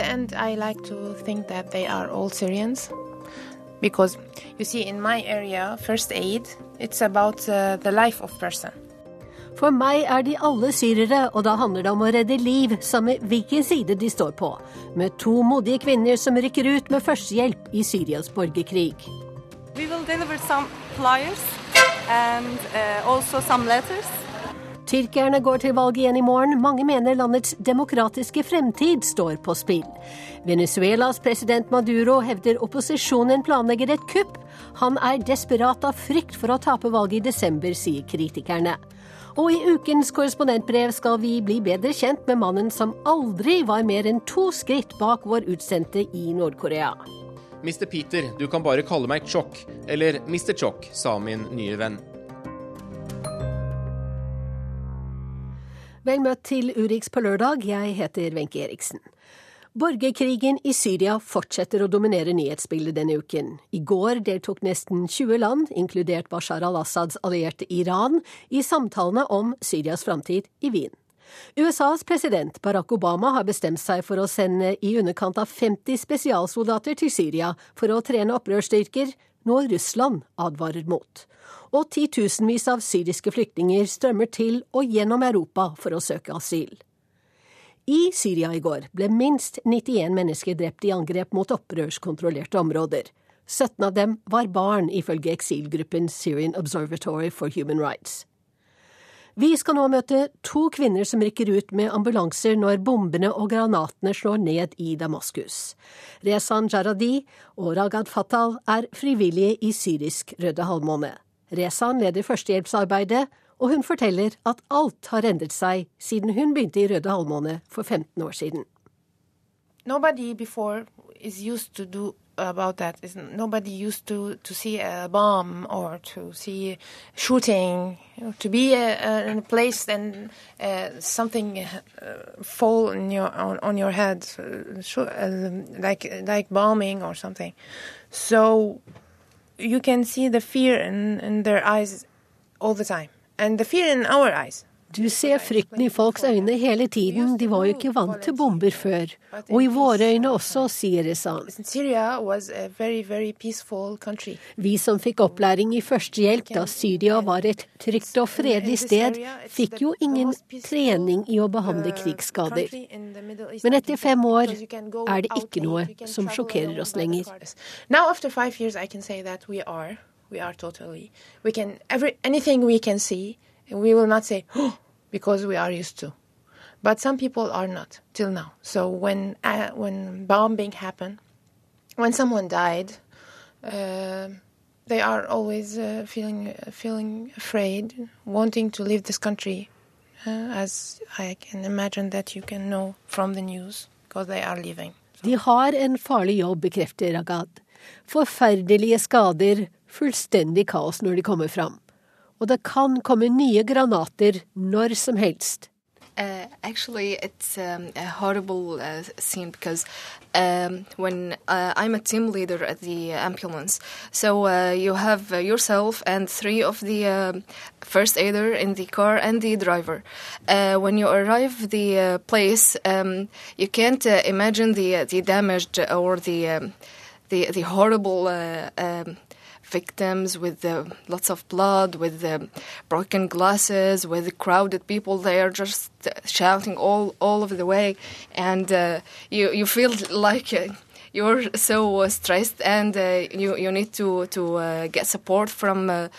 at the end, I like to think that they are all Syrians. Because you see, in my area, first aid, it's about uh, the life of person. For meg er de alle syrere, og da handler det om å redde liv, samme hvilken side de står på. Med to modige kvinner som rykker ut med førstehjelp i Syrias borgerkrig. We will deliver some flyers and uh, also some letters. Tyrkerne går til valg igjen i morgen. Mange mener landets demokratiske fremtid står på spill. Venezuelas president Maduro hevder opposisjonen planlegger et kupp. Han er desperat av frykt for å tape valget i desember, sier kritikerne. Og i ukens korrespondentbrev skal vi bli bedre kjent med mannen som aldri var mer enn to skritt bak vår utsendte i Nord-Korea. Mr. Peter, du kan bare kalle meg Chok, eller Mr. Chok, sa min nye venn. Vel møtt til Urix på lørdag, jeg heter Wenche Eriksen. Borgerkrigen i Syria fortsetter å dominere nyhetsbildet denne uken. I går deltok nesten 20 land, inkludert Bashar al-Assads allierte Iran, i samtalene om Syrias framtid i Wien. USAs president Barack Obama har bestemt seg for å sende i underkant av 50 spesialsoldater til Syria for å trene opprørsstyrker, noe Russland advarer mot og titusenvis av syriske flyktninger strømmer til og gjennom Europa for å søke asyl. I Syria i går ble minst 91 mennesker drept i angrep mot opprørskontrollerte områder. 17 av dem var barn, ifølge eksilgruppen Syrian Observatory for Human Rights. Vi skal nå møte to kvinner som rykker ut med ambulanser når bombene og granatene slår ned i Damaskus. Rezan Jaradi og Ragad Fatal er frivillige i syrisk Røde Halvmåne. Rezan leder førstehjelpsarbeidet, og hun forteller at alt har endret seg siden hun begynte i Røde halvmåne for 15 år siden. Nobody before is used to do about that. Nobody used to, to see a bomb or to see shooting, to be uh, in a place and uh, something uh, fall in your, on, on your head, uh, like like bombing or something. So you can see the fear in, in their eyes all the time, and the fear in our eyes. Du ser frykten i folks øyne hele tiden, de var jo ikke vant til bomber før. Og i våre øyne også, sier Rezan. Vi som fikk opplæring i førstehjelp da Syria var et trygt og fredelig sted, fikk jo ingen trening i å behandle krigsskader. Men etter fem år er det ikke noe som sjokkerer oss lenger. We are totally. We will not say, oh, because we are used to. But some people are not till now. So when uh, when bombing happened, when someone died, uh, they are always uh, feeling uh, feeling afraid, wanting to leave this country, uh, as I can imagine that you can know from the news, because they are leaving. De har en farlig jobb, bekrefter Ragad. Forferdelige skader, fullstendig kaos når de kommer fram og det kan komme nye granater når som helst. Uh, actually, it's um, a horrible uh, scene because um, when uh, I'm a team leader at the ambulance, so uh, you have uh, yourself and three of the um, first aider in the car and the driver. Uh, when you arrive the place, um, you can't imagine the the damage or the um, the the horrible. Victims with uh, lots of blood, with the broken glasses, with crowded people there just shouting all all over the way, and uh, you you feel like. Uh, you're so stressed, and uh, you you need to to uh, get support from the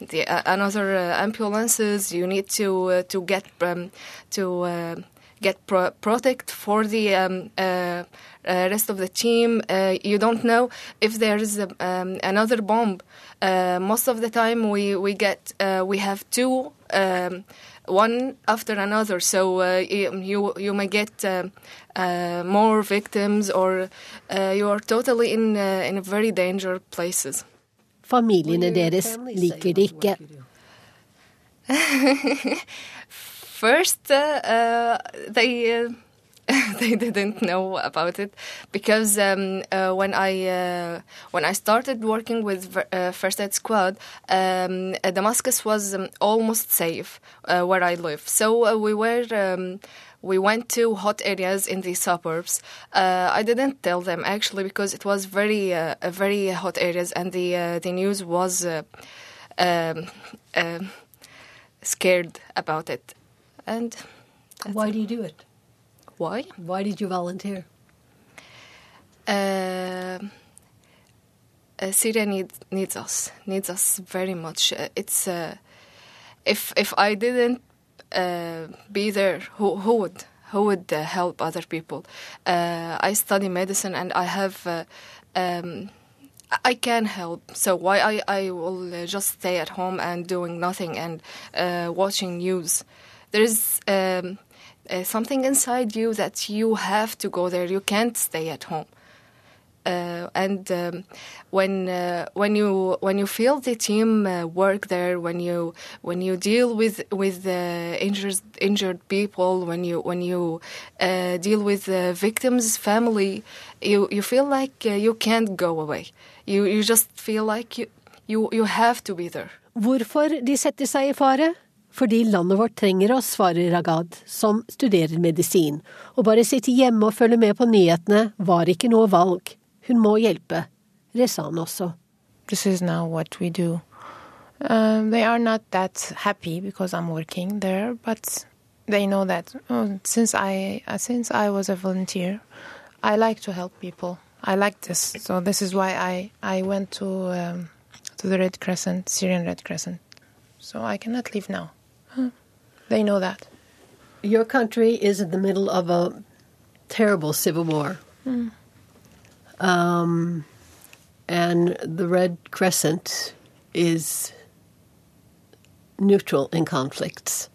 the another ambulances. You need to to get um, to get pro- protect for the um, uh, rest of the team. Uh, you don't know if there is a, um, another bomb. Uh, most of the time, we we get we have two. Um, one after another, so you you may get more victims, or you are totally in in very dangerous places. Familiene deres liker det ikke. First, uh, they they didn't know about it because um, uh, when I uh, when I started working with uh, First Aid Squad, um, Damascus was um, almost safe uh, where I live. So uh, we were. Um, we went to hot areas in the suburbs. Uh, I didn't tell them actually because it was very uh, very hot areas and the uh, the news was uh, um, uh, scared about it. And Why do you do it? why? Why did you volunteer? Uh, uh, Syria need, needs us, needs us very much. Uh, it's uh, if if I didn't uh, be there, who who would who would uh, help other people? Uh, I study medicine and I have. Uh, um, I can help, so why I, I will just stay at home and doing nothing and uh, watching news. There is um, uh, something inside you that you have to go there. You can't stay at home. Uh, and um, when uh, when you when you feel the team uh, work there, when you when you deal with with injured injured people, when you when you uh, deal with victims' family, you you feel like uh, you can't go away. You you just feel like you you you have to be there. Hvorfor de setter seg i fare? Fordi landet vårt trenger oss, svarer Ragad, som studerer medisin. Å bare sitte hjemme og følge med på nyhetene var ikke noe valg. Hun må hjelpe. Rezan også. This is now what we do. Um, they are not that happy because I'm working there, but they know that oh, since I uh, since I was a volunteer, I like to help people. I like this, so this is why I I went to um, to the Red Crescent, Syrian Red Crescent. So I cannot leave now. They know that. Your country is in the middle of a terrible civil war. Um, and the Red Crescent is neutral in conflicts.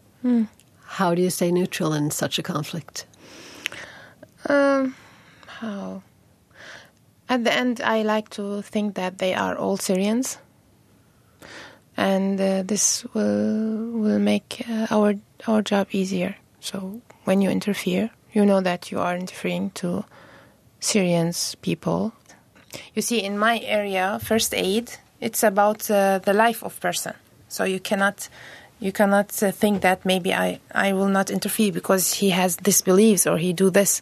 How do you stay neutral in such a conflict? Um, how? At the end, I like to think that they are all Syrians, and uh, this will will make uh, our our job easier. So when you interfere, you know that you are interfering to Syrians people. You see, in my area, first aid, it's about uh, the life of person. So you cannot you cannot uh, think that maybe I, I will not interfere because he has this beliefs or he do this.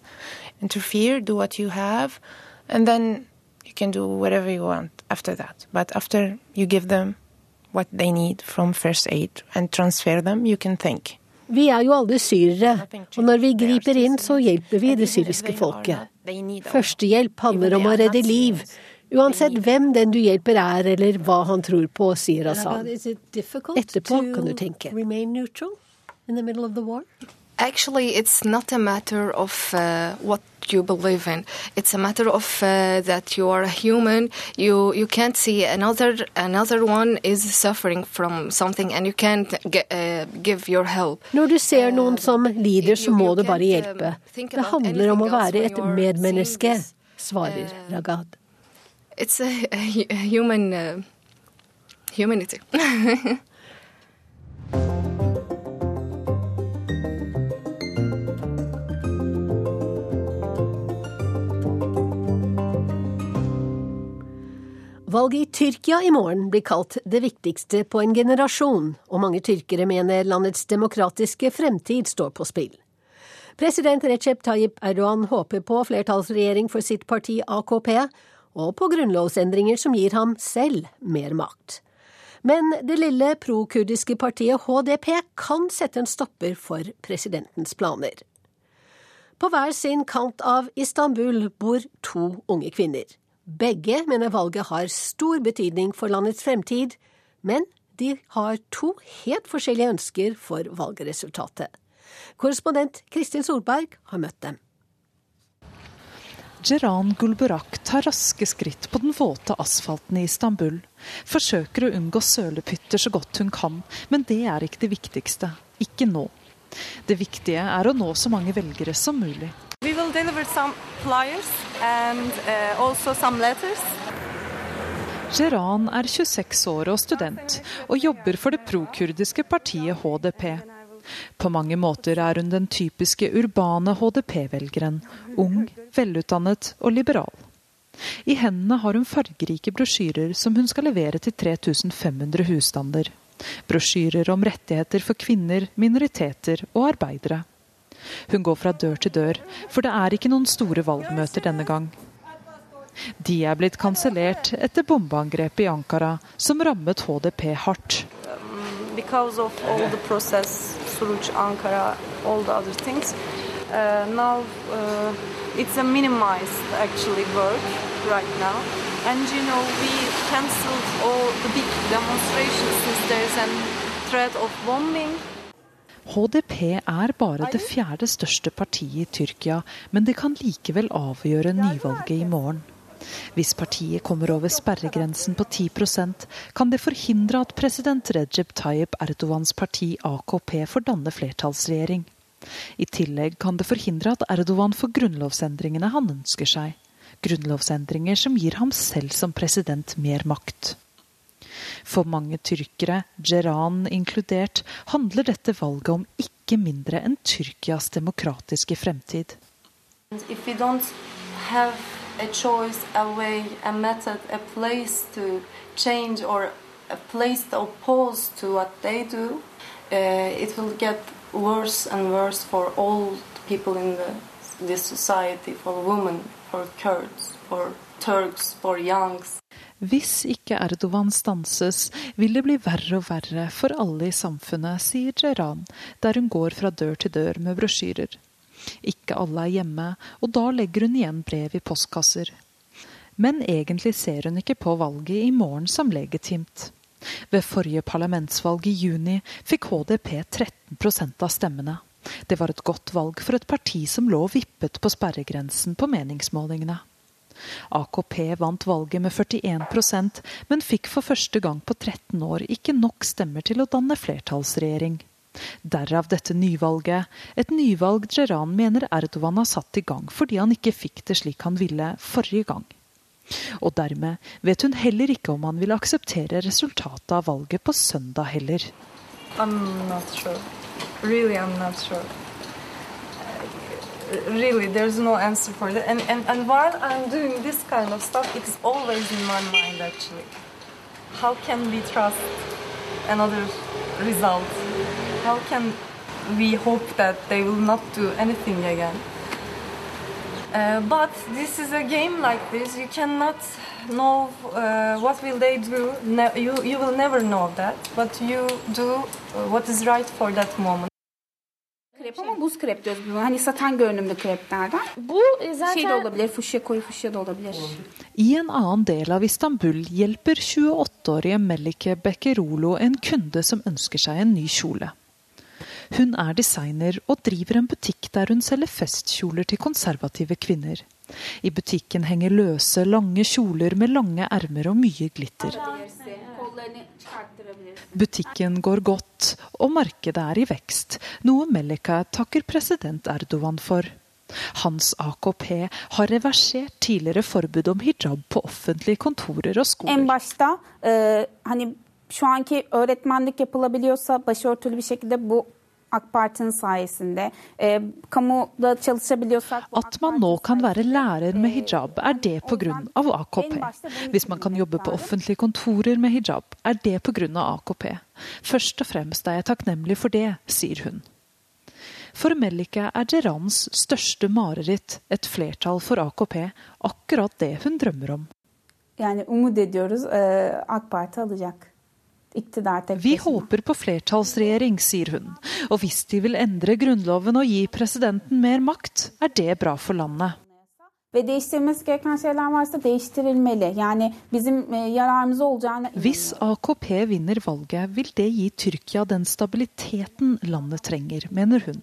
Interfere, do what you have, and then you can do whatever you want after that. But after you give them what they need from first aid and transfer them, you can think. Vi er jo alle syrere, og når vi griper inn, så hjelper vi det syriske folket. Førstehjelp handler om å redde liv, uansett hvem den du hjelper er, eller hva han tror på, sier Hassan. Etterpå kan du tenke. Actually, it's not a matter of uh, what you believe in. It's a matter of uh, that you are a human. You you can't see another another one is suffering from something, and you can't get, uh, give your help. Når du ser noen som lider, så må du bare hjelpe. Det handler om å være et medmenneske, svarer Ragad. It's a, a human uh, humanity. Valget i Tyrkia i morgen blir kalt det viktigste på en generasjon, og mange tyrkere mener landets demokratiske fremtid står på spill. President Recep Tayyip Erdogan håper på flertallsregjering for sitt parti AKP, og på grunnlovsendringer som gir ham selv mer makt. Men det lille prokurdiske partiet HDP kan sette en stopper for presidentens planer. På hver sin kant av Istanbul bor to unge kvinner. Begge mener valget har stor betydning for landets fremtid, men de har to helt forskjellige ønsker for valgresultatet. Korrespondent Kristin Solberg har møtt dem. Jeran Gulburak tar raske skritt på den våte asfalten i Istanbul. Forsøker å unngå sølepytter så godt hun kan, men det er ikke det viktigste. Ikke nå. Det viktige er å nå så mange velgere som mulig. We will deliver some flyers and uh, also some letters. Geran er 26 år og student, og jobber for det prokurdiske partiet HDP. På mange måter er hun den typiske urbane HDP-velgeren. Ung, velutdannet og liberal. I hendene har hun fargerike brosjyrer som hun skal levere til 3500 husstander. Brosjyrer om rettigheter for kvinner, minoriteter og arbeidere. Hun går fra dør til dør, for det er ikke noen store valgmøter denne gang. De er blitt kansellert etter bombeangrepet i Ankara, som rammet HDP hardt. because of all the Ankara, all the other things. Uh, now uh, it's a minimized actually work right now, and you know we cancelled all the big threat of bombing. HDP er bare det fjerde største partiet i Tyrkia, men det kan likevel avgjøre nyvalget i morgen. Hvis partiet kommer over sperregrensen på 10% kan det forhindre at president Recep Tayyip Erdogans parti AKP får danne flertallsregjering. I tillegg kan det forhindre at Erdogan får grunnlovsendringene han ønsker seg. Grunnlovsendringer som gir ham selv som president mer makt. For mange tyrkere, Geran inkludert, handler dette valget om ikke mindre enn Tyrkias demokratiske fremtid. If we don't have a choice, a way, a method, a place to change or a place to oppose to what they do, uh, it will get worse for all people in the, this for women, for Kurds, for Turks, for youngs. Hvis ikke Erdogan stanses, vil det bli verre og verre for alle i samfunnet, sier Jeran, der hun går fra dør til dør med brosjyrer. Ikke alle er hjemme, og da legger hun igjen brev i postkasser. Men egentlig ser hun ikke på valget i morgen som legitimt. Ved forrige parlamentsvalg i juni fikk HDP 13% av stemmene. Det var et godt valg for et parti som lå vippet på sperregrensen på meningsmålingene. AKP vant valget med 41% men fikk for første gang på 13 år ikke nok stemmer til å danne flertallsregjering. Derav dette nyvalget, et nyvalg Jeran mener Erdogan har satt i gang fordi han ikke fikk det slik han ville forrige gang. Og dermed vet hun heller ikke om han vil akseptere resultatet av valget på søndag heller. I'm not sure. Really, I'm not sure. Really, there's no answer for that. And, and, and while I'm doing this kind of stuff, it's always in my mind actually. How can we trust another result? How can we hope that they will not do anything again? Uh, but this is a game like this. You cannot know uh, what will they do. You you will never know that. But you do uh, what is right for that moment. Krep ama buz krep diyoruz biz. Hani satan görünümlü kreplerden. Bu zaten Şey de olabilir, fuşya koyu fuşya da olabilir. I en annen del av Istanbul hjelper 28-årige Melike Bekkerolo en kunde som ønsker seg en ny kjole. Hun er designer og driver en butikk der hun selger festkjoler til konservative kvinner. I butikken henger løse, lange kjoler med lange ermer og mye glitter. Butikken går godt, og markedet er i vekst, noe Melika takker president Erdogan for. Hans AKP har reversert tidligere forbud om hijab på offentlige kontorer og En skoler. başta e, hani şu anki öğretmenlik yapılabiliyorsa başörtülü bir şekilde bu AK Parti'nin sayesinde e, kamuda çalışabiliyorsak At man nå kan være lærer med e, hijab, er det pga. AKP. Hvis man kan jobbe på offentlige kontorer med hijab, er det pga. AKP. Først og fremst er jeg takknemlig for det, sier hun. For Melike er Gerans største mareritt et flertall for AKP, akkurat det hun drømmer om. Yani umut ediyoruz e, AK Parti alacak. Vi håper på flertallsregjering, sier hun. Og hvis de vil endre grunnloven og gi presidenten mer makt, er det bra for landet. E, Hvis AKP vinner valget, vil det gi Tyrkia den stabiliteten landet trenger, mener hun.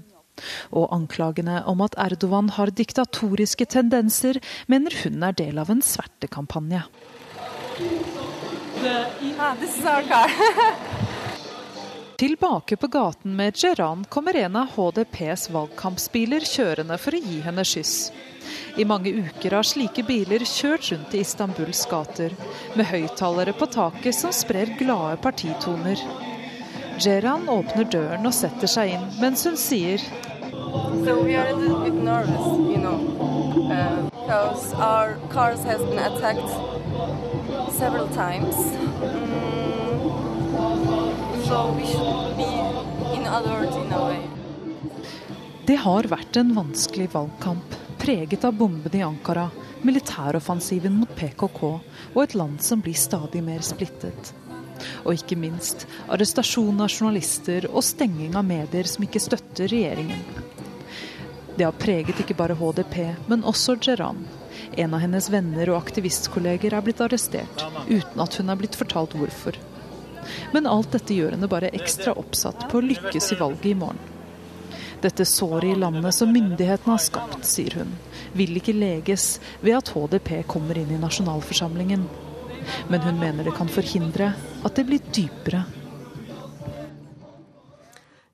Og anklagene om at Erdogan har diktatoriske tendenser, mener hun er del av en svertekampanje. Ah, this is our car. Tilbake på gaten med Geran kommer en av HDPs valgkampsbiler kjørende for å gi henne skyss. I mange uker har slike biler kjørt rundt i Istanbuls gater, med høyttalere på taket som sprer glade partitoner. Geran åpner døren og setter seg inn, mens hun sier So we are a little bit nervous, you know, uh, because our cars has been attacked several times. Mm, so we should be in alert in a way. Det har vært en vanskelig valgkamp, preget av bombene i Ankara, militæroffensiven mot PKK og et land som blir stadig mer splittet. Og ikke minst arrestasjon av journalister og stenging av medier som ikke støtter regjeringen. Det har preget ikke bare HDP, men også Geran. En av hennes venner og aktivistkolleger er blitt arrestert, uten at hun er blitt fortalt hvorfor. Men alt dette gjør henne bare ekstra oppsatt på å lykkes i valget i morgen. Dette såret i landet som myndighetene har skapt, sier hun, vil ikke leges ved at HDP kommer inn i nasjonalforsamlingen. Men hun mener det kan forhindre at det blir dypere.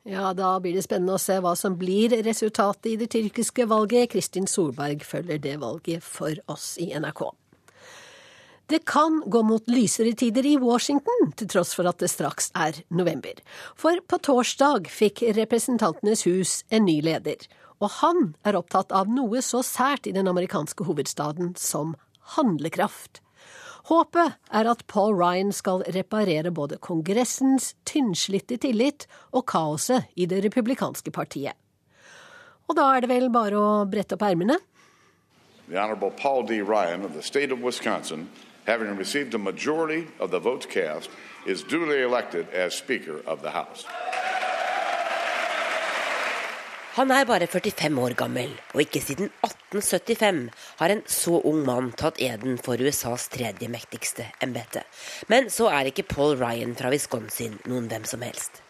Ja, Da blir det spennende å se hva som blir resultatet i det tyrkiske valget. Kristin Solberg følger det valget for oss i NRK. Det kan gå mot lysere tider i Washington, til tross for at det straks er november. For på torsdag fikk Representantenes hus en ny leder, og han er opptatt av noe så sært i den amerikanske hovedstaden som handlekraft. Håpet er at Paul Ryan skal reparere både Kongressens tynnslitte tillit og kaoset i det republikanske partiet. Og da er det vel bare å brette opp ermene? The Honorable Paul D. Ryan of the state of Wisconsin having received a majority of the votes cast, is duly elected as Speaker of the House. Han er bare 45 år gammel, og ikke siden 1875 har en så ung mann tatt eden for USAs tredje mektigste embete. Men så er ikke Paul Ryan fra Wisconsin noen hvem som helst.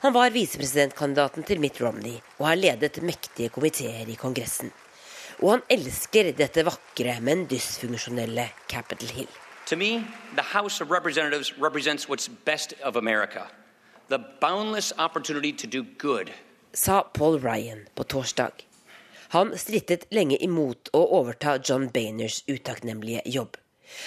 Han var visepresidentkandidaten til Mitt Romney og har ledet mektige komiteer i Kongressen. Og han elsker dette vakre, men dysfunksjonelle Capitol Hill. To me, the House of Representatives represents what's best of America. The boundless opportunity to do good. Sa Paul Ryan på torsdag. Han strittet lenge imot å overta John Bainers utakknemlige jobb.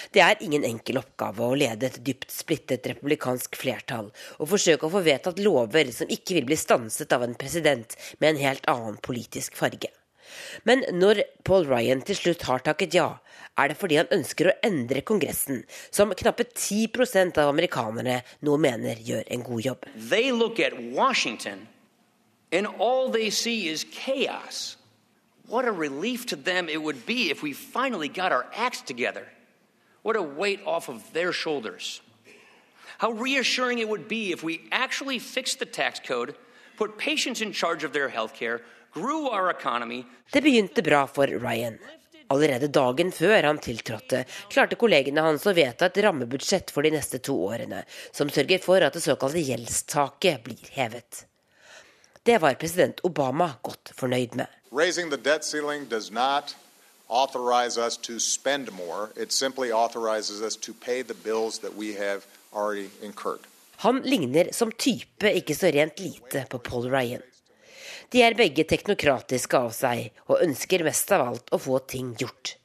Det er ingen enkel oppgave å lede et dypt splittet republikansk flertall og forsøke å få vedtatt lover som ikke vil bli stanset av en president med en helt annen politisk farge. Men når Paul Ryan til slutt har takket ja, er det fordi han ønsker å endre Kongressen, som knappe 10% av amerikanerne nå mener gjør en god jobb. They look at Washington, and all they see is chaos. What a relief to them it would be if we finally got our acts together. What a weight off of their shoulders. How reassuring it would be if we actually fixed the tax code, put patients in charge of their health care, det begynte bra for Ryan. Allerede dagen før han tiltrådte, klarte kollegene hans å vedta et rammebudsjett for de neste to årene, som sørger for at det såkalte gjeldstaket blir hevet. Det var president Obama godt fornøyd med. authorize us to spend more. It simply authorizes us to pay the bills that we have already incurred. Han ligner som type ikke så rent lite på Paul Ryan. De er begge teknokratiske av seg, og ønsker mest av alt å få ting gjort.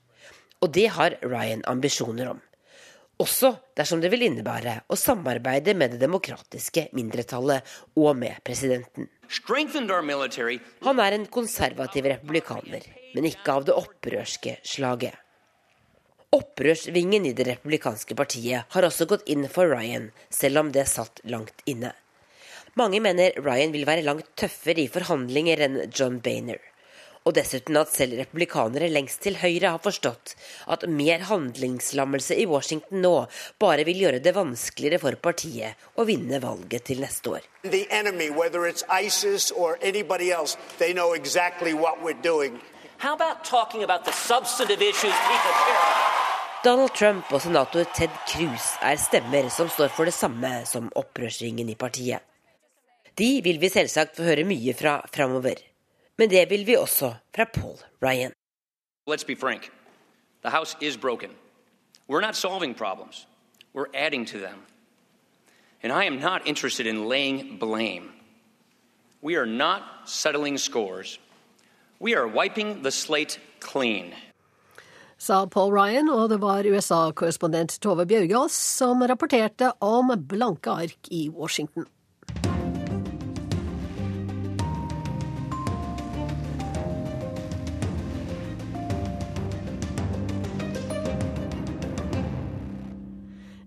Og det har Ryan ambisjoner om. Også dersom det vil innebære å samarbeide med det demokratiske mindretallet og med presidenten. Han er en konservativ republikaner, men ikke av det opprørske slaget. Opprørsvingen i det republikanske partiet har også gått inn for Ryan, selv om det satt langt inne. Mange mener Ryan vil være langt tøffere i forhandlinger enn John Bainer. Og dessuten at selv republikanere lengst til høyre har forstått at mer handlingslammelse i Washington nå bare vil gjøre det vanskeligere for partiet å vinne valget til neste år. Enemy, ISIS else, exactly Donald Trump og senator Ted Cruz er stemmer som står for det samme som opprørsringen i partiet. De vil vi selvsagt få høre mye fra framover. Men det vil vi også fra Paul Ryan. Let's be frank. The house is broken. We're not solving problems. We're adding to them. And I am not interested in laying blame. We are not settling scores. We are wiping the slate clean. Sa Paul Ryan, og det var USA-korrespondent Tove Bjørgaas som rapporterte om blanke ark i Washington.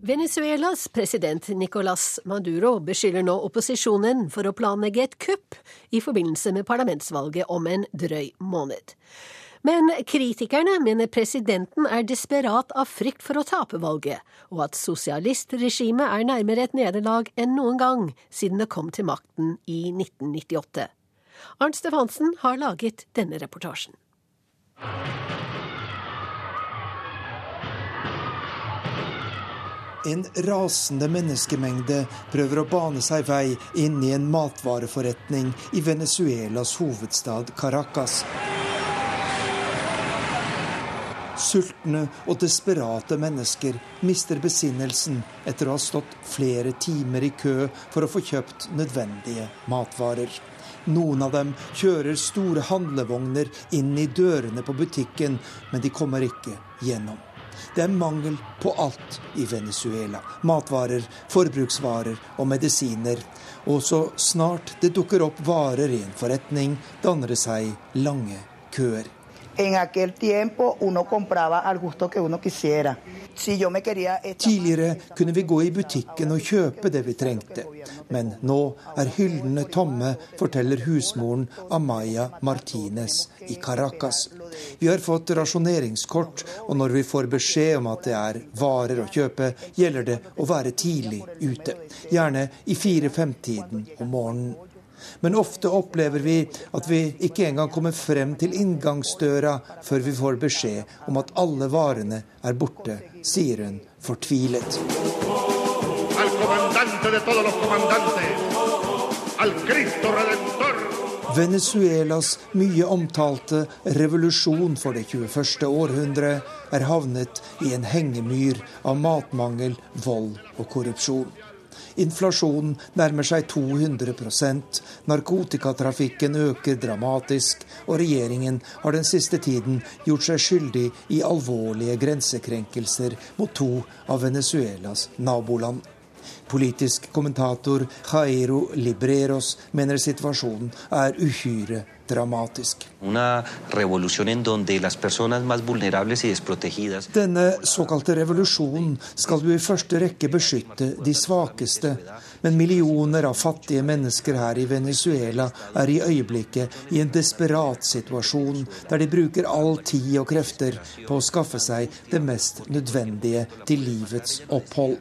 Venezuelas president Nicolas Maduro beskylder nå opposisjonen for å planlegge et kupp i forbindelse med parlamentsvalget om en drøy måned. Men kritikerne mener presidenten er desperat av frykt for å tape valget, og at sosialistregimet er nærmere et nederlag enn noen gang siden det kom til makten i 1998. Arnt Stefansen har laget denne reportasjen. En rasende menneskemengde prøver å bane seg vei inn i en matvareforretning i Venezuelas hovedstad Caracas. Sultne og desperate mennesker mister besinnelsen etter å ha stått flere timer i kø for å få kjøpt nødvendige matvarer. Noen av dem kjører store handlevogner inn i dørene på butikken, men de kommer ikke gjennom. Det er mangel på alt i Venezuela. Matvarer, forbruksvarer og medisiner. Og så snart det dukker opp varer i en forretning, danner det seg lange køer en aquel tiempo uno compraba al gusto que uno quisiera. Si yo me quería Tidligere kunne vi gå i butikken og kjøpe det vi trengte, men nå er hyllene tomme, forteller husmoren Amaya Martinez i Caracas. Vi har fått rasjoneringskort, og når vi får beskjed om at det er varer å kjøpe, gjelder det å være tidlig ute, gjerne i fire-fem-tiden om morgenen. Men ofte opplever vi at vi ikke engang kommer frem til inngangsdøra før vi får beskjed om at alle varene er borte, sier hun fortvilet. Venezuelas mye omtalte revolusjon for det 21. århundre er havnet i en hengemyr av matmangel, vold og korrupsjon. Inflasjonen nærmer seg 200% narkotikatrafikken øker dramatisk, og regjeringen har den siste tiden gjort seg skyldig i alvorlige grensekrenkelser mot to av Venezuelas naboland. Politisk kommentator Jairo Libreros mener situasjonen er uhyre dramatisk. Denne såkalte revolusjonen skal jo i første rekke beskytte de svakeste. Men millioner av fattige mennesker her i Venezuela er i øyeblikket i en desperat situasjon, der de bruker all tid og krefter på å skaffe seg det mest nødvendige til livets opphold.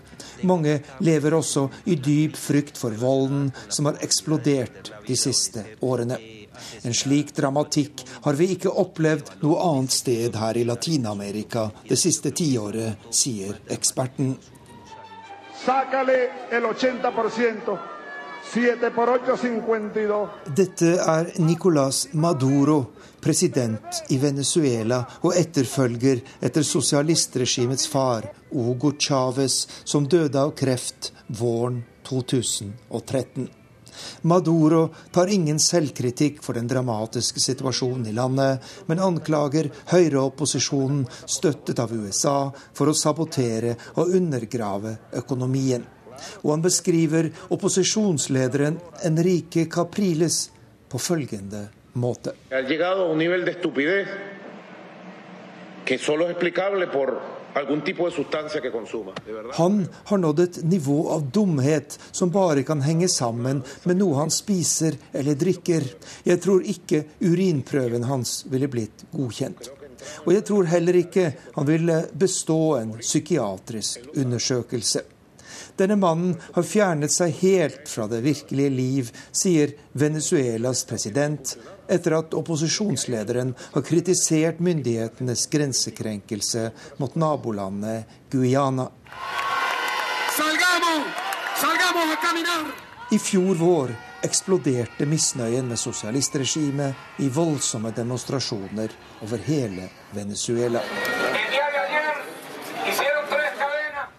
Mange lever også i dyp frykt for volden som har eksplodert de siste årene. En slik dramatikk har vi ikke opplevd noe annet sted her i Latin-Amerika det siste tiåret, sier eksperten. Dette er Nicolas Maduro, president i Venezuela og etterfølger etter sosialistregimets far, Hugo Chávez, som døde av kreft våren 2013. Maduro tar ingen selvkritikk for den dramatiske situasjonen i landet, men anklager høyreopposisjonen, støttet av USA, for å sabotere og undergrave økonomien. Og han beskriver opposisjonslederen Enrique Capriles på følgende måte. Han har nådd et nivå av dumhet som bare kan henge sammen med noe han spiser eller drikker. Jeg tror ikke urinprøven hans ville blitt godkjent. Og jeg tror heller ikke han ville bestå en psykiatrisk undersøkelse. Denne mannen har fjernet seg helt fra det virkelige liv, sier Venezuelas president, etter at opposisjonslederen har kritisert myndighetenes grensekrenkelse mot nabolandet Guyana. I fjor vår eksploderte misnøyen med sosialistregimet i voldsomme demonstrasjoner over hele Venezuela.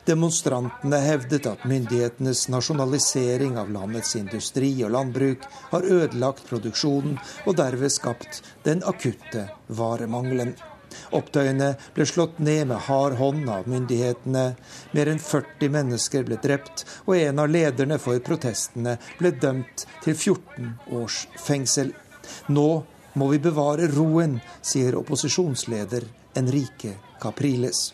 Demonstrantene hevdet at myndighetenes nasjonalisering av landets industri og landbruk har ødelagt produksjonen og derved skapt den akutte varemangelen. Opptøyene ble slått ned med hard hånd av myndighetene. Mer enn 40 mennesker ble drept, og en av lederne for protestene ble dømt til 14 års fengsel. Nå må vi bevare roen, sier opposisjonsleder Enrique Capriles.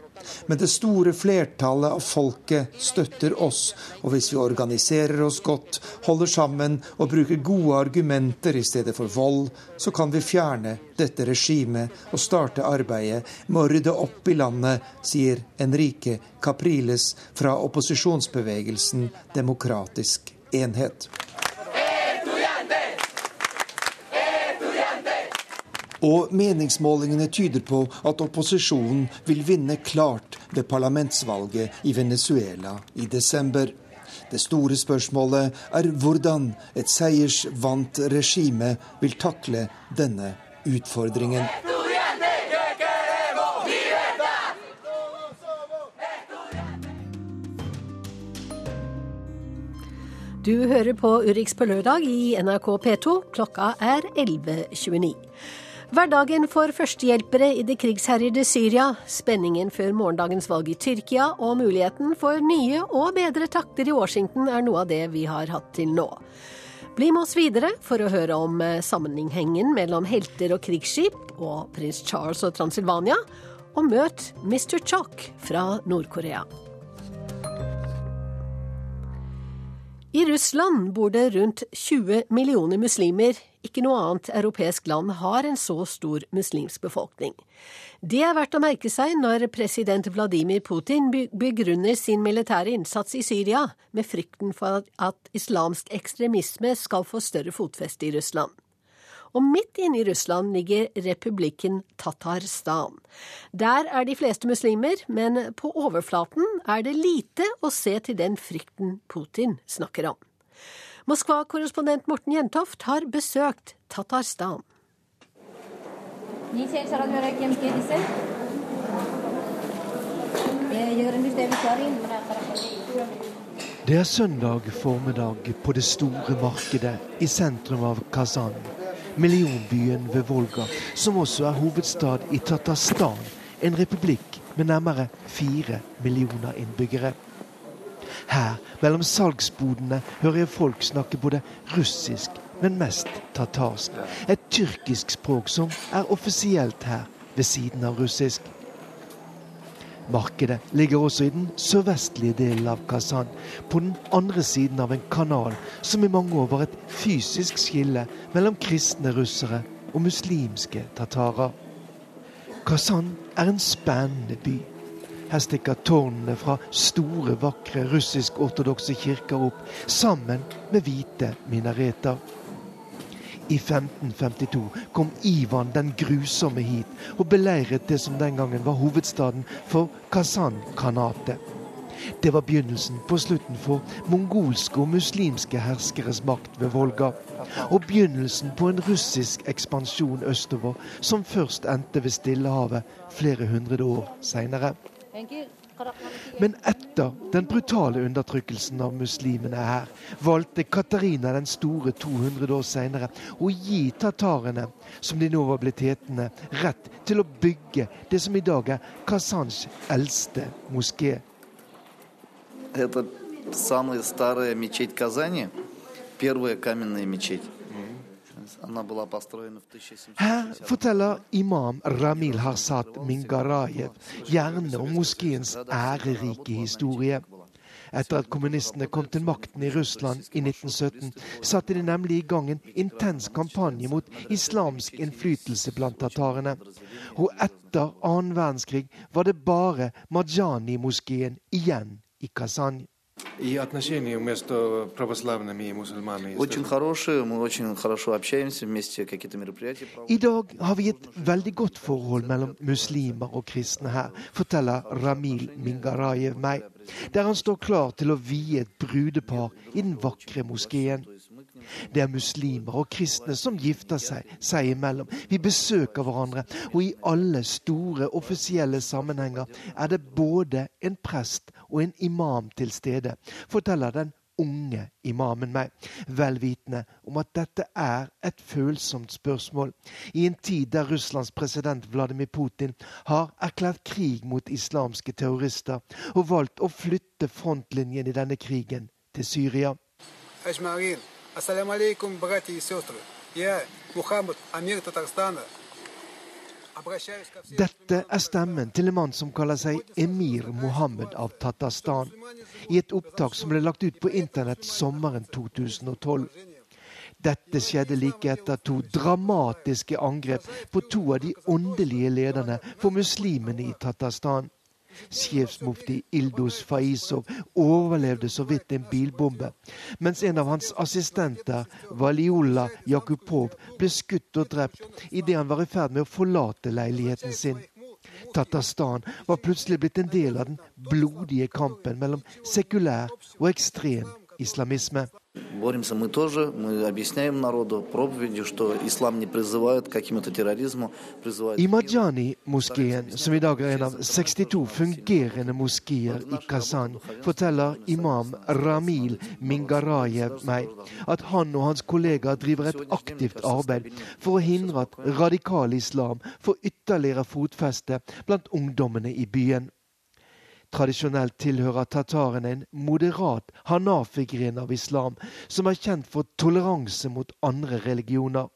Men det store flertallet av folket støtter oss, og hvis vi organiserer oss godt, holder sammen og bruker gode argumenter i stedet for vold, så kan vi fjerne dette regimet og starte arbeidet med å rydde opp i landet, sier Enrique Capriles fra opposisjonsbevegelsen Demokratisk enhet. Og meningsmålingene tyder på at opposisjonen vil vinne klart ved parlamentsvalget i Venezuela i desember. Det store spørsmålet er hvordan et seiersvant regime vil takle denne utfordringen. Du hører på Urix på lørdag i NRK P2. Klokka er 11.29. Hverdagen for førstehjelpere i det krigsherjede Syria, spenningen før morgendagens valg i Tyrkia og muligheten for nye og bedre takter i Washington er noe av det vi har hatt til nå. Bli med oss videre for å høre om eh, sammenhengen mellom helter og krigsskip og prins Charles og Transylvania, og møt Mr. Chok fra Nord-Korea. I Russland bor det rundt 20 millioner muslimer. Ikke noe annet europeisk land har en så stor muslimsk befolkning. Det er verdt å merke seg når president Vladimir Putin begrunner sin militære innsats i Syria med frykten for at islamsk ekstremisme skal få større fotfeste i Russland og midt inne i Russland ligger republikken Tatarstan. Der er de fleste muslimer, men på overflaten er det lite å se til den frykten Putin snakker om. Moskva-korrespondent Morten Jentoft har besøkt Tatarstan. Det er søndag formiddag på det store markedet i sentrum av Kazan millionbyen ved Volga, som også er hovedstad i Tatarstan, en republikk med nærmere fire millioner innbyggere. Her, mellom salgsbodene, hører jeg folk snakke både russisk, men mest tatarsk. Et tyrkisk språk som er offisielt her, ved siden av russisk. Markedet ligger også i den sørvestlige delen av Kazan, på den andre siden av en kanal som i mange år var et fysisk skille mellom kristne russere og muslimske tatarer. Kazan er en spennende by. Her stikker tårnene fra store, vakre russisk-ortodokse kirker opp, sammen med hvite minareter. I 1552 kom Ivan den grusomme hit og beleiret det som den gangen var hovedstaden for Kazan-kanatet. Det var begynnelsen på slutten for mongolske og muslimske herskeres makt ved Volga. Og begynnelsen på en russisk ekspansjon østover, som først endte ved Stillehavet flere hundre år seinere. Men etter den brutale undertrykkelsen av muslimene her, valgte Katarina den store 200 år senere å gi tatarene, som de nå var blitt hetende, rett til å bygge det som i dag er Kazans eldste moské. Это самая старая мечеть Казани, первая каменная мечеть. Her forteller imam Ramil Harsat Mingarayev gjerne om moskeens ærerike historie. Etter at kommunistene kom til makten i Russland i 1917, satte de nemlig i gang en intens kampanje mot islamsk innflytelse blant tatarene. Og etter annen verdenskrig var det bare Majani-moskeen igjen i Kazan. И отношения между православными и мусульманами? Очень хорошие, мы очень хорошо общаемся вместе, какие-то мероприятия. I dag har vi et veldig godt forhold mellom muslimer og kristne her, forteller Ramil Mingarayev meg, der han står klar til å vie et brudepar i den vakre moskeen. Det er muslimer og kristne som gifter seg seg imellom. Vi besøker hverandre, og i alle store offisielle sammenhenger er det både en prest og en imam til stede, forteller den unge imamen meg, velvitende om at dette er et følsomt spørsmål i en tid der Russlands president Vladimir Putin har erklært krig mot islamske terrorister og valgt å flytte frontlinjen i denne krigen til Syria. Ассаляму алейкум, братья и сестры. Я, Мухаммад, Амир Татарстана. Dette er stemmen til en mann som kaller seg Emir Mohammed av Tatarstan, i et opptak som ble lagt ut på internett sommeren 2012. Dette skjedde like etter to dramatiske angrep på to av de åndelige lederne for muslimene i Tatarstan. Sjefsmufti Ildos Faisov overlevde så vidt en bilbombe, mens en av hans assistenter, Valiola Jakupov, ble skutt og drept idet han var i ferd med å forlate leiligheten sin. Tatarstan var plutselig blitt en del av den blodige kampen mellom sekulær og ekstrem islamisme. Боремся мы тоже, мы объясняем народу проповедью, что ислам не призывает к какому-то терроризму, призывает... I Majani-moskeen, som i dag er en av 62 fungerende moskeer i Kazan, forteller imam Ramil Mingarayev meg at han og hans kollegaer driver et aktivt arbeid for å hindre at radikal islam får ytterligere fotfeste blant ungdommene i byen. Tradisjonelt tilhører tatarene en moderat hanafi-gren av islam, som er kjent for toleranse mot andre religioner.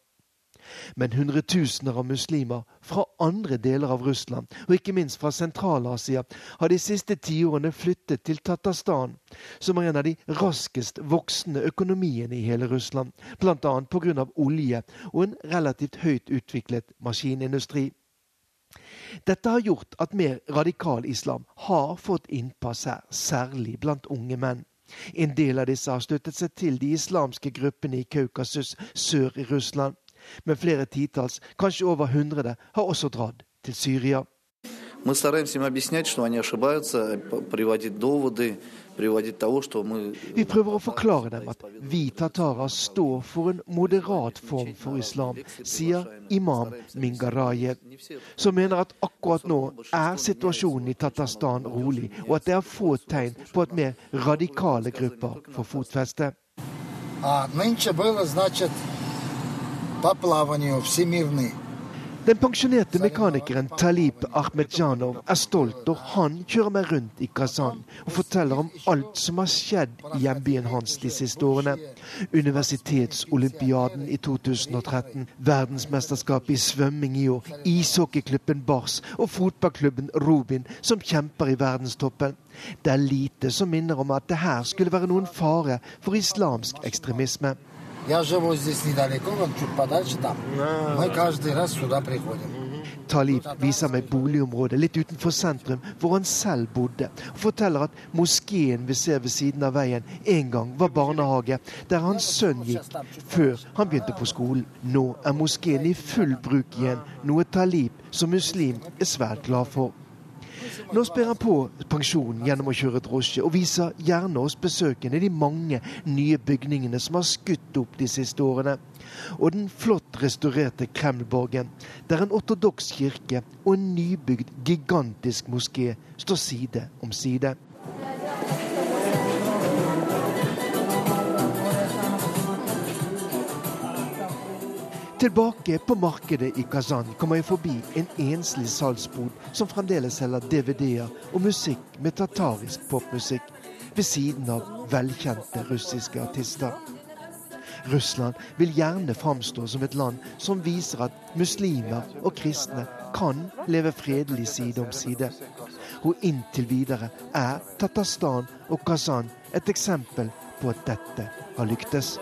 Men hundretusener av muslimer fra andre deler av Russland, og ikke minst fra Sentral-Asia, har de siste tiårene flyttet til Tatarstan, som er en av de raskest voksende økonomiene i hele Russland, bl.a. pga. olje og en relativt høyt utviklet maskinindustri. Dette har gjort at mer radikal islam har fått innpass her, særlig blant unge menn. En del av disse har støttet seg til de islamske gruppene i Kaukasus sør i Russland. Men flere titalls, kanskje over hundre, har også dratt til Syria. Мы стараемся им объяснять, что они ошибаются, приводить доводы, vi prøver å forklare dem at vi tatarer står for en moderat form for islam, sier imam Mingarayev, som mener at akkurat nå er situasjonen i Tatarstan rolig, og at det er få tegn på at mer radikale grupper får fotfeste. А нынче было, значит, по плаванию всемирный den pensjonerte mekanikeren Talib Ahmedjanov er stolt og han kjører meg rundt i Kazan og forteller om alt som har skjedd i hjembyen hans de siste årene. Universitetsolympiaden i 2013, verdensmesterskapet i svømming i år, ishockeyklubben Bars og fotballklubben Rubin som kjemper i verdenstoppen. Det er lite som minner om at det her skulle være noen fare for islamsk ekstremisme. Я живу здесь недалеко, вот чуть подальше там. Мы каждый раз сюда приходим. Talib viser meg boligområdet litt utenfor sentrum, hvor han selv bodde, og forteller at moskeen vi ser ved siden av veien, en gang var barnehage der hans sønn gikk før han begynte på skolen. Nå er moskeen i full bruk igjen, noe Talib som muslim er svært glad for. Nå sper han på pensjonen gjennom å kjøre drosje, og viser gjerne oss besøkende de mange nye bygningene som har skutt opp de siste årene. Og den flott restaurerte Kremlborgen, der en ortodoks kirke og en nybygd gigantisk moské står side om side. Tilbake på markedet i Kazan kommer jeg forbi en enslig salgsbod som fremdeles selger DVD-er og musikk med tatarisk popmusikk, ved siden av velkjente russiske artister. Russland vil gjerne framstå som et land som viser at muslimer og kristne kan leve fredelig side om side. Og inntil videre er Tatarstan og Kazan et eksempel på at dette har lyktes.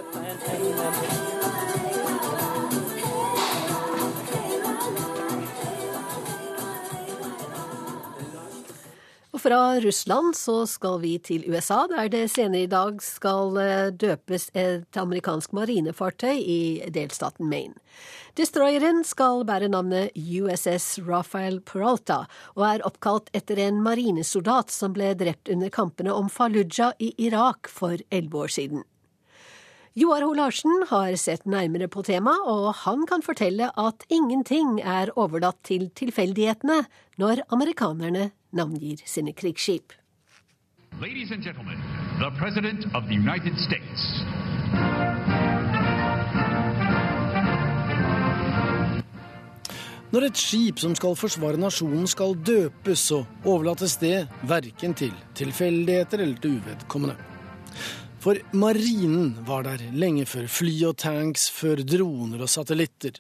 Fra Russland så skal vi til USA, der det senere i dag skal eh, døpes et amerikansk marinefartøy i delstaten Maine. Destroyeren skal bære navnet USS Rafael Peralta, og er oppkalt etter en marinesoldat som ble drept under kampene om Fallujah i Irak for elleve år siden. Joar Ho Larsen har sett nærmere på temaet, og han kan fortelle at ingenting er overlatt til tilfeldighetene når amerikanerne navngir sine krigsskip. Ladies and gentlemen, the President of the United States. Når et skip som skal forsvare nasjonen skal døpes, så overlates det verken til tilfeldigheter eller til uvedkommende. For marinen var der lenge før fly og tanks, før droner og satellitter.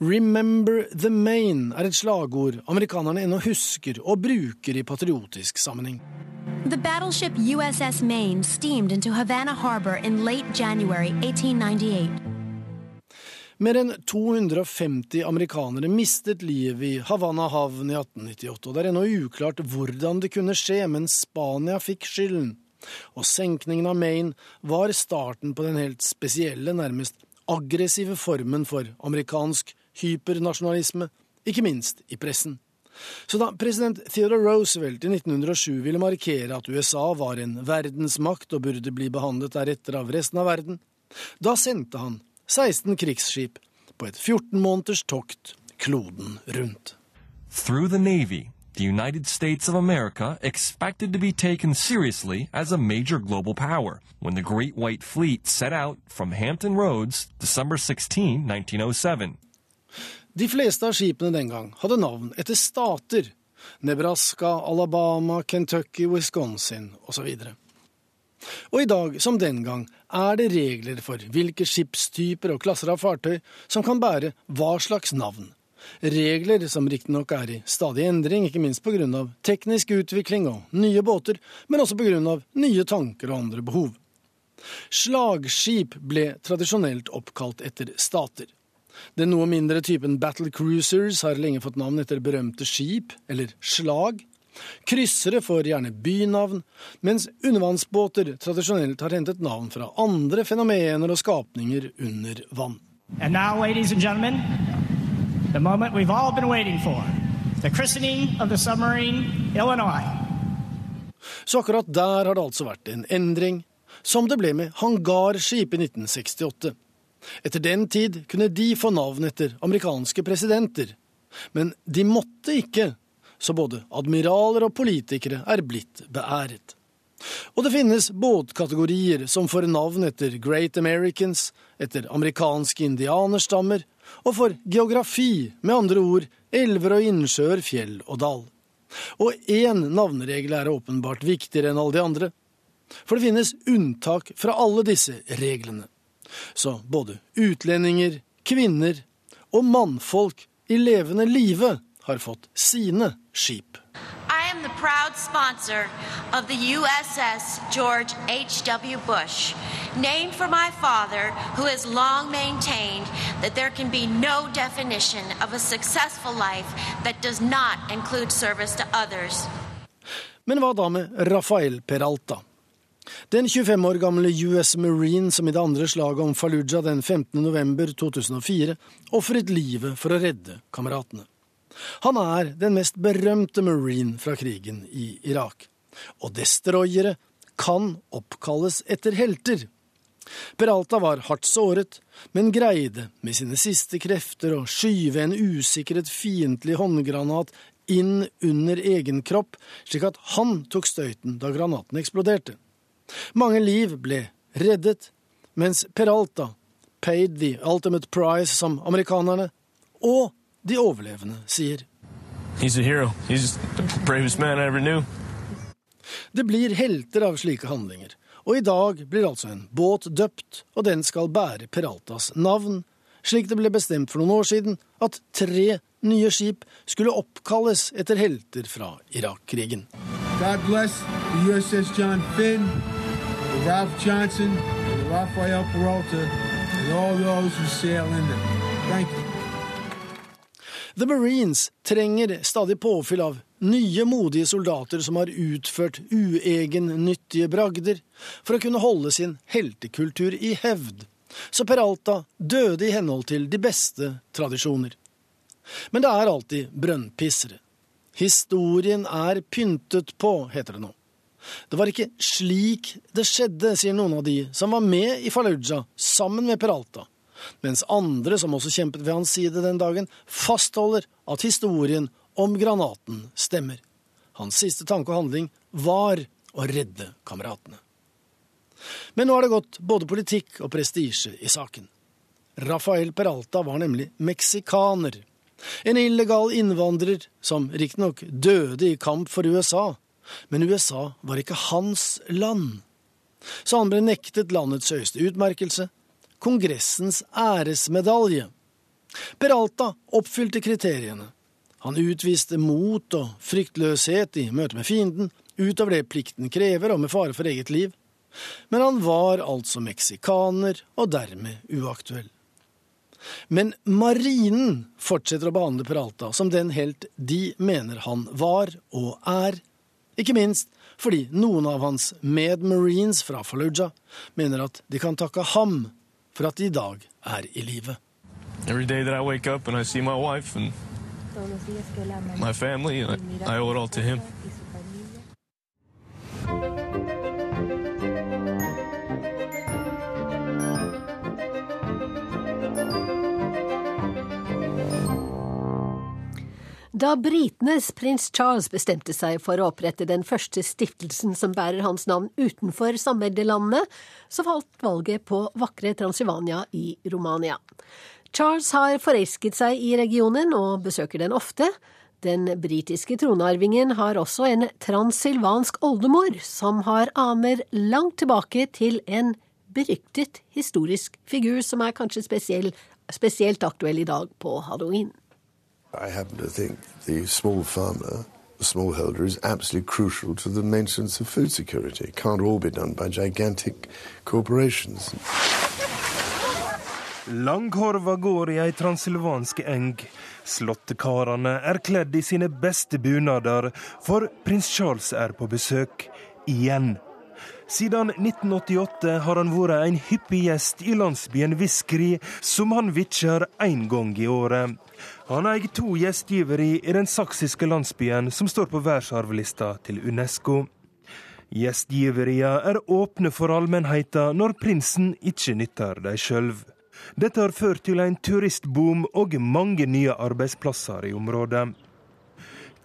Remember the Maine er et slagord amerikanerne ennå husker og bruker i patriotisk sammenheng. The battleship USS Maine steamed into Havana Harbor in late January 1898. Mer enn 250 amerikanere mistet livet i Havana havn i 1898, og det er ennå uklart hvordan det kunne skje, men Spania fikk skylden. Og senkningen av Maine var starten på den helt spesielle, nærmest aggressive formen for amerikansk hypernasjonalisme, ikke minst i pressen. Så da president Theodore Roosevelt i 1907 ville markere at USA var en verdensmakt og burde bli behandlet deretter av resten av verden, da sendte han 16 krigsskip på et 14 måneders tokt kloden rundt. The United States of America expected to be taken seriously as a major global power when the Great White Fleet set out from Hampton Roads December 16, 1907. De fleste av skipene den gang hadde navn etter stater. Nebraska, Alabama, Kentucky, Wisconsin osv. Og i dag, som den gang, er det regler for hvilke skipstyper og klasser av fartøy som kan bære hva slags navn. Regler som riktignok er i stadig endring, ikke minst pga. teknisk utvikling og nye båter, men også pga. nye tanker og andre behov. Slagskip ble tradisjonelt oppkalt etter stater. Den noe mindre typen battle cruisers har lenge fått navn etter berømte skip, eller slag. Kryssere får gjerne bynavn, mens undervannsbåter tradisjonelt har hentet navn fra andre fenomener og skapninger under vann. And now, ladies and gentlemen, the moment we've all been waiting for. The christening of the submarine Illinois. Så akkurat der har det altså vært en endring, som det ble med hangarskip i 1968. Etter den tid kunne de få navn etter amerikanske presidenter, men de måtte ikke så både admiraler og politikere er blitt beæret. Og det finnes båtkategorier som får navn etter Great Americans, etter amerikanske indianerstammer, og for geografi, med andre ord elver og innsjøer, fjell og dal. Og én navneregel er åpenbart viktigere enn alle de andre, for det finnes unntak fra alle disse reglene. Så både utlendinger, kvinner og mannfolk i levende live har fått sine skip. Am the proud sponsor of the USS George H.W. Bush, named for my father, who has long maintained that there can be no definition of a successful life that does not include service to others. Men hva da med Rafael Peralta? Den 25 år gamle US Marine som i det andre slaget om Fallujah den 15. november 2004 ofret livet for å redde kameratene. Han er den mest berømte marine fra krigen i Irak. Og destroyere kan oppkalles etter helter. Peralta var hardt såret, men greide med sine siste krefter å skyve en usikret fiendtlig håndgranat inn under egen kropp, slik at han tok støyten da granaten eksploderte. Mange liv ble reddet, mens Peralta paid the ultimate price, som amerikanerne, og de overlevende sier. Det blir helter av slike handlinger, og i dag blir altså en båt døpt, og den skal bære Peraltas navn, slik det ble bestemt for noen år siden at tre nye skip skulle oppkalles etter helter fra Irak-krigen. God bless the USS John Finn, Ralph Johnson, Rafael Peralta, and all those who sail in them. Thank you. The Marines trenger stadig påfyll av nye, modige soldater som har utført uegennyttige bragder, for å kunne holde sin heltekultur i hevd. Så Peralta døde i henhold til de beste tradisjoner. Men det er alltid brønnpissere. Historien er pyntet på, heter det nå. Det var ikke slik det skjedde, sier noen av de som var med i Fallujah sammen med Peralta mens andre, som også kjempet ved hans side den dagen, fastholder at historien om granaten stemmer. Hans siste tanke og handling var å redde kameratene. Men nå har det gått både politikk og prestisje i saken. Rafael Peralta var nemlig meksikaner. En illegal innvandrer som riktignok døde i kamp for USA, men USA var ikke hans land. så han ble nektet landets høyeste utmerkelse, Kongressens æresmedalje. Peralta oppfylte kriteriene. Han utviste mot og fryktløshet i møte med fienden, utover det plikten krever og med fare for eget liv. Men han var altså meksikaner og dermed uaktuell. Men marinen fortsetter å behandle Peralta som den helt de mener han var og er, ikke minst fordi noen av hans medmarines fra Fallujah mener at de kan takke ham for at de i dag er i live. Every day that I wake up and I see my wife and my family, I, I owe it all to him. Da britenes prins Charles bestemte seg for å opprette den første stiftelsen som bærer hans navn utenfor samveldelandene, så falt valget på vakre Transylvania i Romania. Charles har forelsket seg i regionen og besøker den ofte. Den britiske tronarvingen har også en transylvansk oldemor som har aner langt tilbake til en beryktet historisk figur som er kanskje spesiell, spesielt aktuell i dag på halloween. I happen to think the small farmer, the smallholder, is absolutely crucial to the maintenance of food security. It can't all be done by gigantic corporations. Langkorva går i ei transylvansk eng. Slåttekarene er kledd i sine beste bunader, for prins Charles er på besøk igjen. Siden 1988 har han vært en hyppig gjest i landsbyen Viskri, som han vitjer én gang i året. Han eier to gjestgiveri i den saksiske landsbyen som står på verdensarvlista til Unesco. Gjestgiveria er åpne for allmennheten når prinsen ikke nytter dem sjøl. Dette har ført til en turistboom og mange nye arbeidsplasser i området.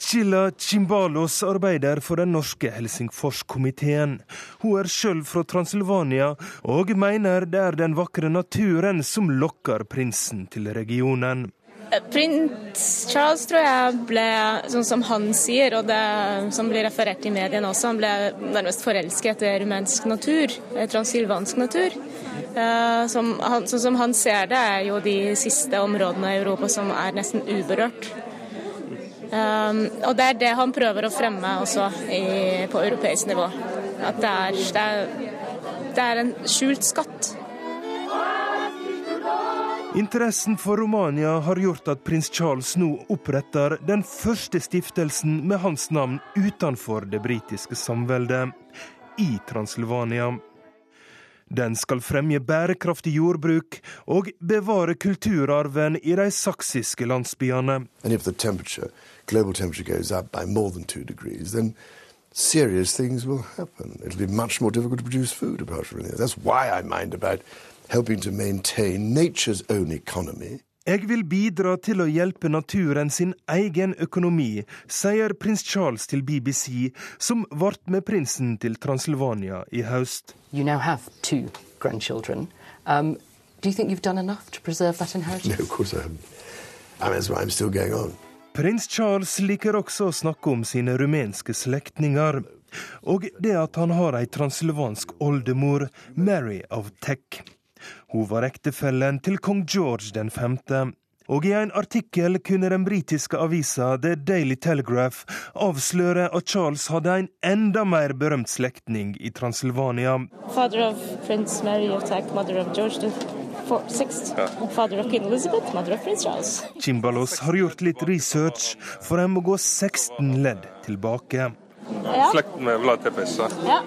Chilla Chimbalos arbeider for den norske Helsingforskomiteen. Hun er sjøl fra Transylvania og mener det er den vakre naturen som lokker prinsen til regionen. Prins Charles tror jeg ble, sånn som han sier, og det som blir referert i mediene også, han ble nærmest forelsket i rumensk natur, transylvansk natur. Eh, som han, sånn som han ser det, er jo de siste områdene i Europa som er nesten uberørt. Um, og det er det han prøver å fremme også i, på europeisk nivå. At det er, det er, det er en skjult skatt. Interessen for Romania har gjort at prins Charles nå oppretter den første stiftelsen med hans navn utenfor det britiske samveldet, i Transylvania. Den skal fremje bærekraftig jordbruk og bevare kulturarven i de saksiske landsbyene. degrees, serious things will happen. It'll be much more difficult to produce food apart from this. That's why I mind about helping to maintain nature's own economy. Jeg vil bidra til å hjelpe naturen sin egen økonomi, sier prins Charles til BBC, som ble med prinsen til Transylvania i høst. You now have two grandchildren. Um, do you think you've done enough to preserve that inheritance? No, of course I haven't. I mean, that's why I'm still going on. Prins Charles liker også å snakke om sine rumenske slektninger, og det at han har ei transylvansk oldemor, Mary of Teck. Hun var ektefellen til kong George den femte. Og i en artikkel kunne den britiske avisa The Daily Telegraph avsløre at Charles hadde en enda mer berømt slektning i Transylvania. Father of prins Mary mother of George the Sixth, father of Queen Elizabeth, mother of Prince Charles. Chimbalos har gjort litt research, for en må gå 16 ledd tilbake. Ja. Slekten med Vlad Tepes. Ja.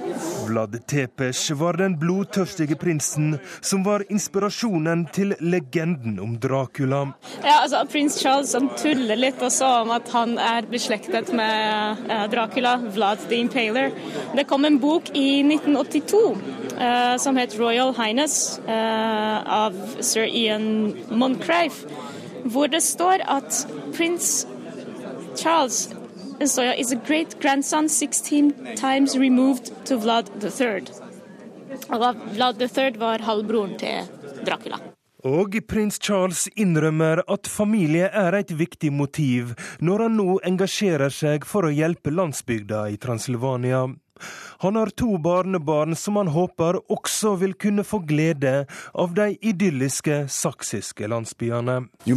Vlad Tepes var den blodtørstige prinsen som var inspirasjonen til legenden om Dracula. Ja, altså Prins Charles som tuller litt også om at han er beslektet med eh, Dracula, Vlad the Impaler. Det kom en bok i 1982 eh, som het Royal Highness eh, av sir Ian Moncrief, hvor det står at prins Charles Soya is a great grandson 16 times removed to Vlad III. Vlad III var halvbroren til Dracula. Og prins Charles innrømmer at familie er et viktig motiv når han nå engasjerer seg for å hjelpe landsbygda i Transylvania. Han har to barnebarn som han håper også vil kunne få glede av de idylliske saksiske landsbyene. You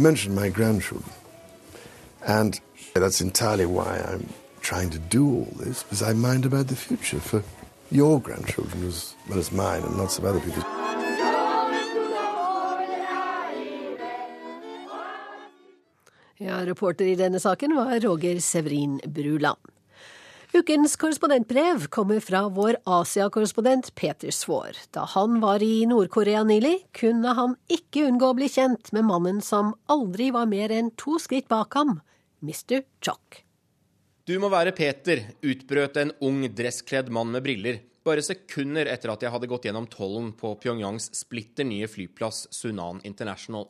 that's entirely why I'm trying to do all this, because I mind about the future for your grandchildren as well as mine and lots of other people's. Ja, reporter i denne saken var Roger Severin Bruland. Ukens korrespondentbrev kommer fra vår Asia-korrespondent Peter Svaar. Da han var i Nord-Korea nylig, kunne han ikke unngå å bli kjent med mannen som aldri var mer enn to skritt bak ham, Mr. Chuck. Du må være Peter, utbrøt en ung, dresskledd mann med briller, bare sekunder etter at jeg hadde gått gjennom tollen på Pyongyangs splitter nye flyplass Sunan International.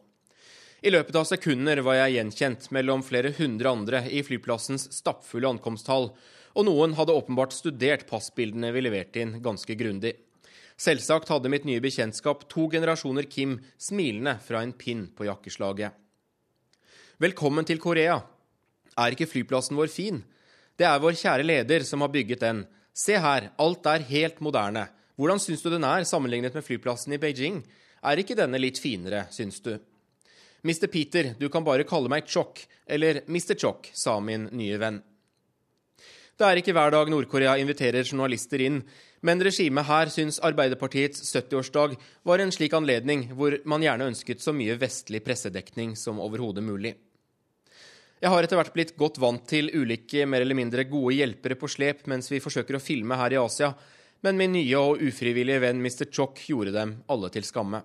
I løpet av sekunder var jeg gjenkjent mellom flere hundre andre i flyplassens stappfulle ankomsthall, og noen hadde åpenbart studert passbildene vi leverte inn, ganske grundig. Selvsagt hadde mitt nye bekjentskap to generasjoner Kim smilende fra en pinn på jakkeslaget. Velkommen til Korea. Er ikke flyplassen vår fin? Det er vår kjære leder som har bygget den. Se her, alt er helt moderne. Hvordan syns du den er sammenlignet med flyplassen i Beijing? Er ikke denne litt finere, syns du? Mr. Peter, du kan bare kalle meg Chok, eller Mr. Chok, sa min nye venn. Det er ikke hver dag Nord-Korea inviterer journalister inn, men regimet her syns Arbeiderpartiets 70-årsdag var en slik anledning hvor man gjerne ønsket så mye vestlig pressedekning som overhodet mulig. Jeg har etter hvert blitt godt vant til ulike mer eller mindre gode hjelpere på slep mens vi forsøker å filme her i Asia, men min nye og ufrivillige venn Mr. Chok gjorde dem alle til skamme.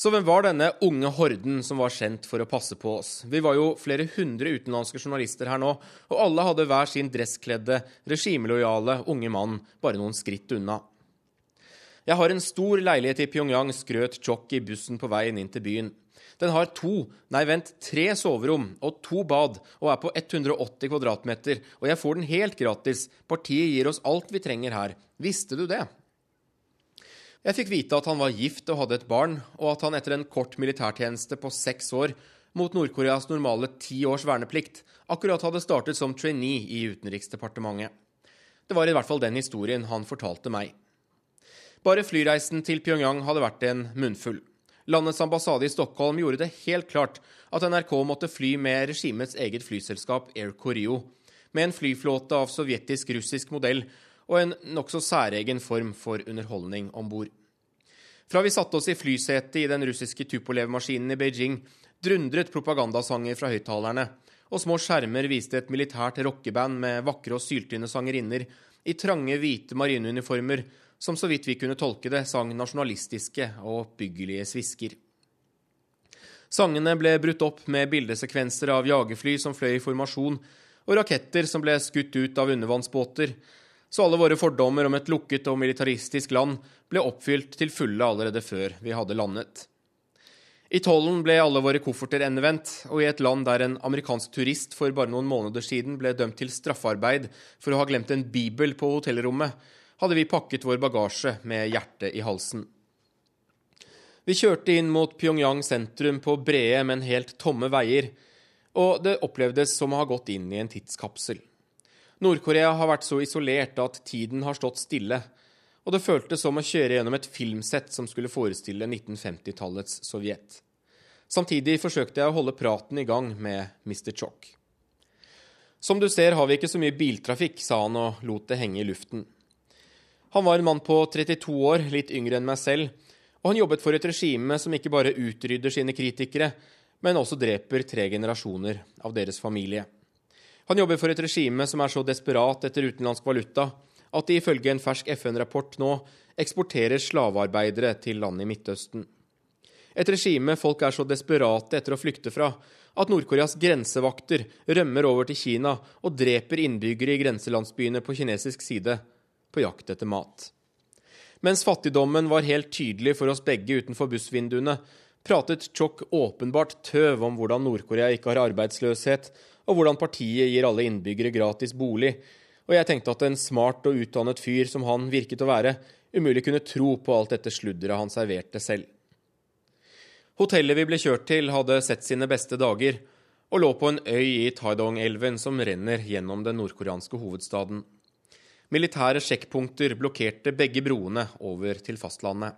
Så hvem var denne unge horden som var kjent for å passe på oss? Vi var jo flere hundre utenlandske journalister her nå, og alle hadde hver sin dresskledde, regimelojale unge mann bare noen skritt unna. Jeg har en stor leilighet i Pyongyang, skrøt Chok i bussen på veien inn til byen. Den har to, nei vent, tre soverom og to bad og er på 180 kvadratmeter, og jeg får den helt gratis. Partiet gir oss alt vi trenger her. Visste du det? Jeg fikk vite at han var gift og hadde et barn, og at han etter en kort militærtjeneste på seks år mot Nord-Koreas normale ti års verneplikt akkurat hadde startet som trainee i Utenriksdepartementet. Det var i hvert fall den historien han fortalte meg. Bare flyreisen til Pyongyang hadde vært en munnfull. Landets ambassade i Stockholm gjorde det helt klart at NRK måtte fly med regimets eget flyselskap Air Koreo, med en flyflåte av sovjetisk-russisk modell og en nokså særegen form for underholdning om bord. Fra vi satte oss i flysetet i den russiske Tupolev-maskinen i Beijing, drundret propagandasanger fra høyttalerne, og små skjermer viste et militært rockeband med vakre og syltynne sangerinner i trange, hvite marineuniformer som så vidt vi kunne tolke det, sang nasjonalistiske og oppbyggelige svisker. Sangene ble brutt opp med bildesekvenser av jagerfly som fløy i formasjon, og raketter som ble skutt ut av undervannsbåter, så alle våre fordommer om et lukket og militaristisk land ble oppfylt til fulle allerede før vi hadde landet. I tollen ble alle våre kofferter endevendt, og i et land der en amerikansk turist for bare noen måneder siden ble dømt til straffarbeid for å ha glemt en bibel på hotellrommet, hadde vi pakket vår bagasje med hjertet i halsen. Vi kjørte inn mot Pyongyang sentrum på brede, men helt tomme veier, og det opplevdes som å ha gått inn i en tidskapsel. Nord-Korea har vært så isolert at tiden har stått stille, og det føltes som å kjøre gjennom et filmsett som skulle forestille 1950-tallets Sovjet. Samtidig forsøkte jeg å holde praten i gang med Mr. Chok. Som du ser har vi ikke så mye biltrafikk, sa han og lot det henge i luften. Han var en mann på 32 år, litt yngre enn meg selv, og han jobbet for et regime som ikke bare utrydder sine kritikere, men også dreper tre generasjoner av deres familie. Han jobber for et regime som er så desperat etter utenlandsk valuta at de ifølge en fersk FN-rapport nå eksporterer slavearbeidere til land i Midtøsten. Et regime folk er så desperate etter å flykte fra at Nord-Koreas grensevakter rømmer over til Kina og dreper innbyggere i grenselandsbyene på kinesisk side på jakt etter mat. Mens fattigdommen var helt tydelig for oss begge utenfor bussvinduene, pratet Chok åpenbart tøv om hvordan Nord-Korea ikke har arbeidsløshet, og hvordan partiet gir alle innbyggere gratis bolig. Og jeg tenkte at en smart og utdannet fyr som han virket å være, umulig kunne tro på alt dette sludderet han serverte selv. Hotellet vi ble kjørt til, hadde sett sine beste dager og lå på en øy i Taidong-elven som renner gjennom den nordkoreanske hovedstaden. Militære sjekkpunkter blokkerte begge broene over til fastlandet.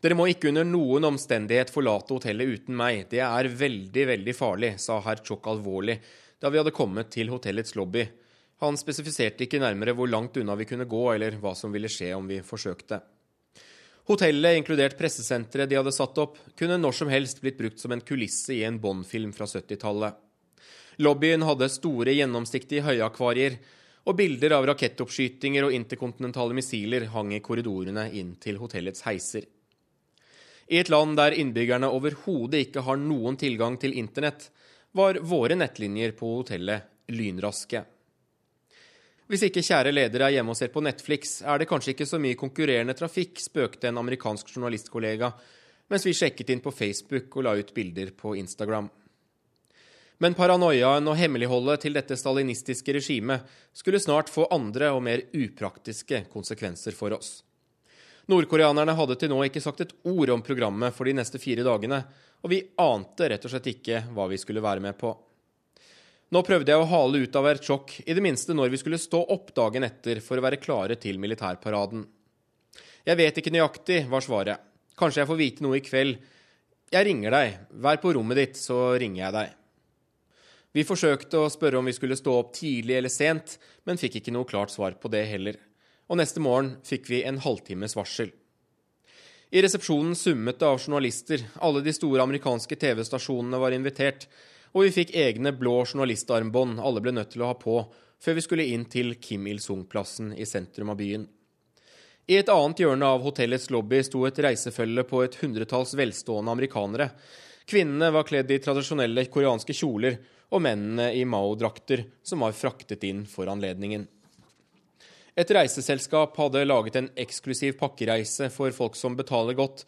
Dere må ikke under noen omstendighet forlate hotellet uten meg. Det er veldig, veldig farlig, sa herr Chok alvorlig da vi hadde kommet til hotellets lobby. Han spesifiserte ikke nærmere hvor langt unna vi kunne gå, eller hva som ville skje om vi forsøkte. Hotellet, inkludert pressesenteret de hadde satt opp, kunne når som helst blitt brukt som en kulisse i en Bond-film fra 70-tallet. Lobbyen hadde store, gjennomsiktige høyakvarier, og bilder av rakettoppskytinger og interkontinentale missiler hang i korridorene inn til hotellets heiser. I et land der innbyggerne overhodet ikke har noen tilgang til internett, var våre nettlinjer på hotellet lynraske. Hvis ikke kjære leder er hjemme og ser på Netflix, er det kanskje ikke så mye konkurrerende trafikk, spøkte en amerikansk journalistkollega mens vi sjekket inn på Facebook og la ut bilder på Instagram. Men paranoiaen og hemmeligholdet til dette stalinistiske regimet skulle snart få andre og mer upraktiske konsekvenser for oss. Nordkoreanerne hadde til nå ikke sagt et ord om programmet for de neste fire dagene, og vi ante rett og slett ikke hva vi skulle være med på. Nå prøvde jeg å hale ut av Ertsjok, i det minste når vi skulle stå opp dagen etter for å være klare til militærparaden. Jeg vet ikke nøyaktig, var svaret. Kanskje jeg får vite noe i kveld. Jeg ringer deg. Vær på rommet ditt, så ringer jeg deg. Vi forsøkte å spørre om vi skulle stå opp tidlig eller sent, men fikk ikke noe klart svar på det heller. Og neste morgen fikk vi en halvtimes varsel. I resepsjonen summet det av journalister, alle de store amerikanske TV-stasjonene var invitert, og vi fikk egne blå journalistarmbånd alle ble nødt til å ha på før vi skulle inn til Kim Il-sung-plassen i sentrum av byen. I et annet hjørne av hotellets lobby sto et reisefølge på et hundretalls velstående amerikanere. Kvinnene var kledd i tradisjonelle koreanske kjoler, og mennene i Mao-drakter, som var fraktet inn for anledningen. Et reiseselskap hadde laget en eksklusiv pakkereise for folk som betaler godt,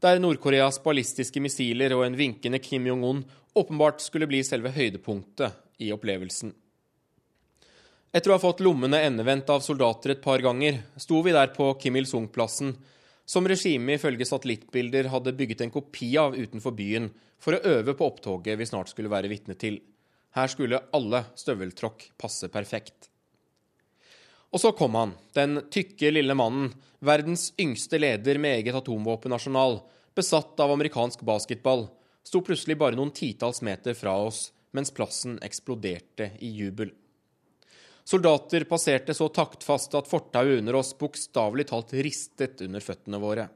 der Nord-Koreas ballistiske missiler og en vinkende Kim Jong-un åpenbart skulle bli selve høydepunktet i opplevelsen. Etter å ha fått lommene endevendt av soldater et par ganger, sto vi der på Kim Il-sung-plassen, som regimet ifølge satellittbilder hadde bygget en kopi av utenfor byen for å øve på opptoget vi snart skulle være vitne til. Her skulle alle støveltråkk passe perfekt. Og så kom han, den tykke, lille mannen, verdens yngste leder med eget atomvåpenarsenal, besatt av amerikansk basketball, sto plutselig bare noen titalls meter fra oss mens plassen eksploderte i jubel. Soldater passerte så taktfast at fortauet under oss bokstavelig talt ristet under føttene våre.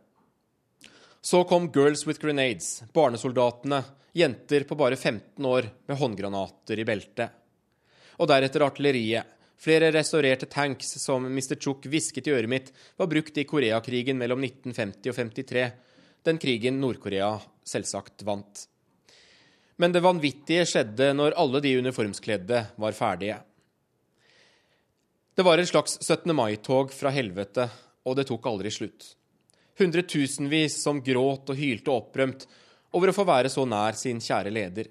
Så kom Girls with Grenades, barnesoldatene, jenter på bare 15 år med håndgranater i beltet. Og deretter artilleriet. Flere restaurerte tanks som Mr. Chuk hvisket i øret mitt var brukt i Koreakrigen mellom 1950 og 53, den krigen Nord-Korea selvsagt vant. Men det vanvittige skjedde når alle de uniformskledde var ferdige. Det var et slags 17. mai-tog fra helvete, og det tok aldri slutt. Hundretusenvis som gråt og hylte opprømt over å få være så nær sin kjære leder.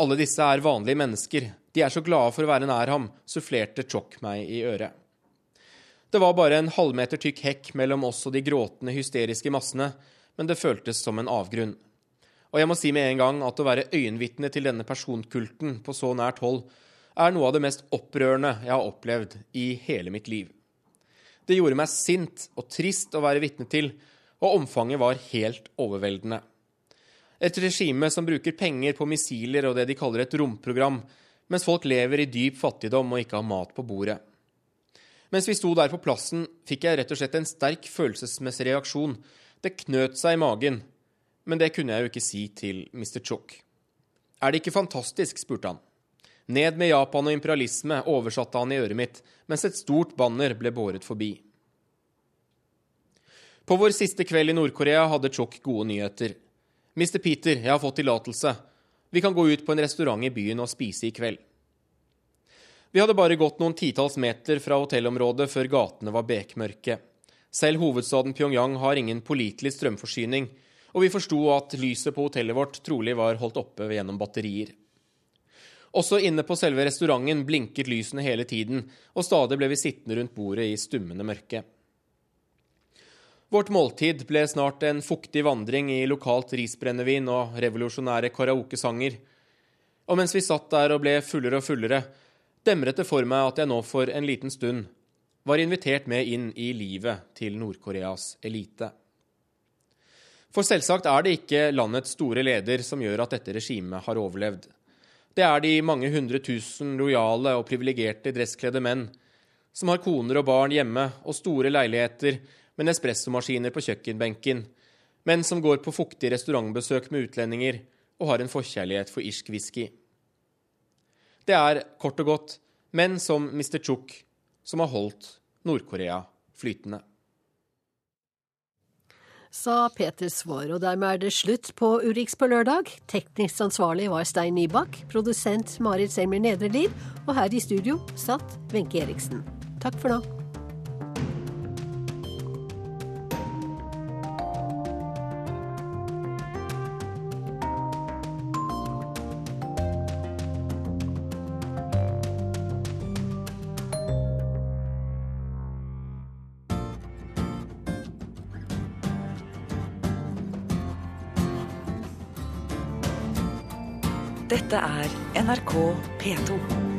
Alle disse er vanlige mennesker, de er så glade for å være nær ham, sufflerte Chok meg i øret. Det var bare en halvmeter tykk hekk mellom oss og de gråtende, hysteriske massene, men det føltes som en avgrunn. Og jeg må si med en gang at å være øyenvitne til denne personkulten på så nært hold er noe av det mest opprørende jeg har opplevd i hele mitt liv. Det gjorde meg sint og trist å være vitne til, og omfanget var helt overveldende. Et regime som bruker penger på missiler og det de kaller et romprogram, mens folk lever i dyp fattigdom og ikke har mat på bordet. Mens vi sto der på plassen, fikk jeg rett og slett en sterk følelsesmessig reaksjon. Det knøt seg i magen. Men det kunne jeg jo ikke si til Mr. Chok. Er det ikke fantastisk? spurte han. Ned med Japan og imperialisme, oversatte han i øret mitt, mens et stort banner ble båret forbi. På vår siste kveld i Nord-Korea hadde Chok gode nyheter. Mr. Peter, jeg har fått tillatelse. Vi kan gå ut på en restaurant i byen og spise i kveld. Vi hadde bare gått noen titalls meter fra hotellområdet før gatene var bekmørke. Selv hovedstaden Pyongyang har ingen pålitelig strømforsyning, og vi forsto at lyset på hotellet vårt trolig var holdt oppe gjennom batterier. Også inne på selve restauranten blinket lysene hele tiden, og stadig ble vi sittende rundt bordet i stummende mørke. Vårt måltid ble snart en fuktig vandring i lokalt risbrennevin og revolusjonære karaokesanger. Og mens vi satt der og ble fullere og fullere, demret det for meg at jeg nå for en liten stund var invitert med inn i livet til Nord-Koreas elite. For selvsagt er det ikke landets store leder som gjør at dette regimet har overlevd. Det er de mange hundre tusen lojale og privilegerte dresskledde menn som har koner og barn hjemme og store leiligheter med Nespresso-maskiner på kjøkkenbenken, men som går på fuktige restaurantbesøk med utlendinger og har en forkjærlighet for irsk whisky. Det er kort og godt menn som Mr. Chuk som har holdt Nord-Korea flytende. Sa Peter Svaar, og dermed er det slutt på Urix på lørdag. Teknisk ansvarlig var Stein Nybakk, produsent Marit Selmer Nedreliv, og her i studio satt Wenche Eriksen. Takk for nå. Dette er NRK P2.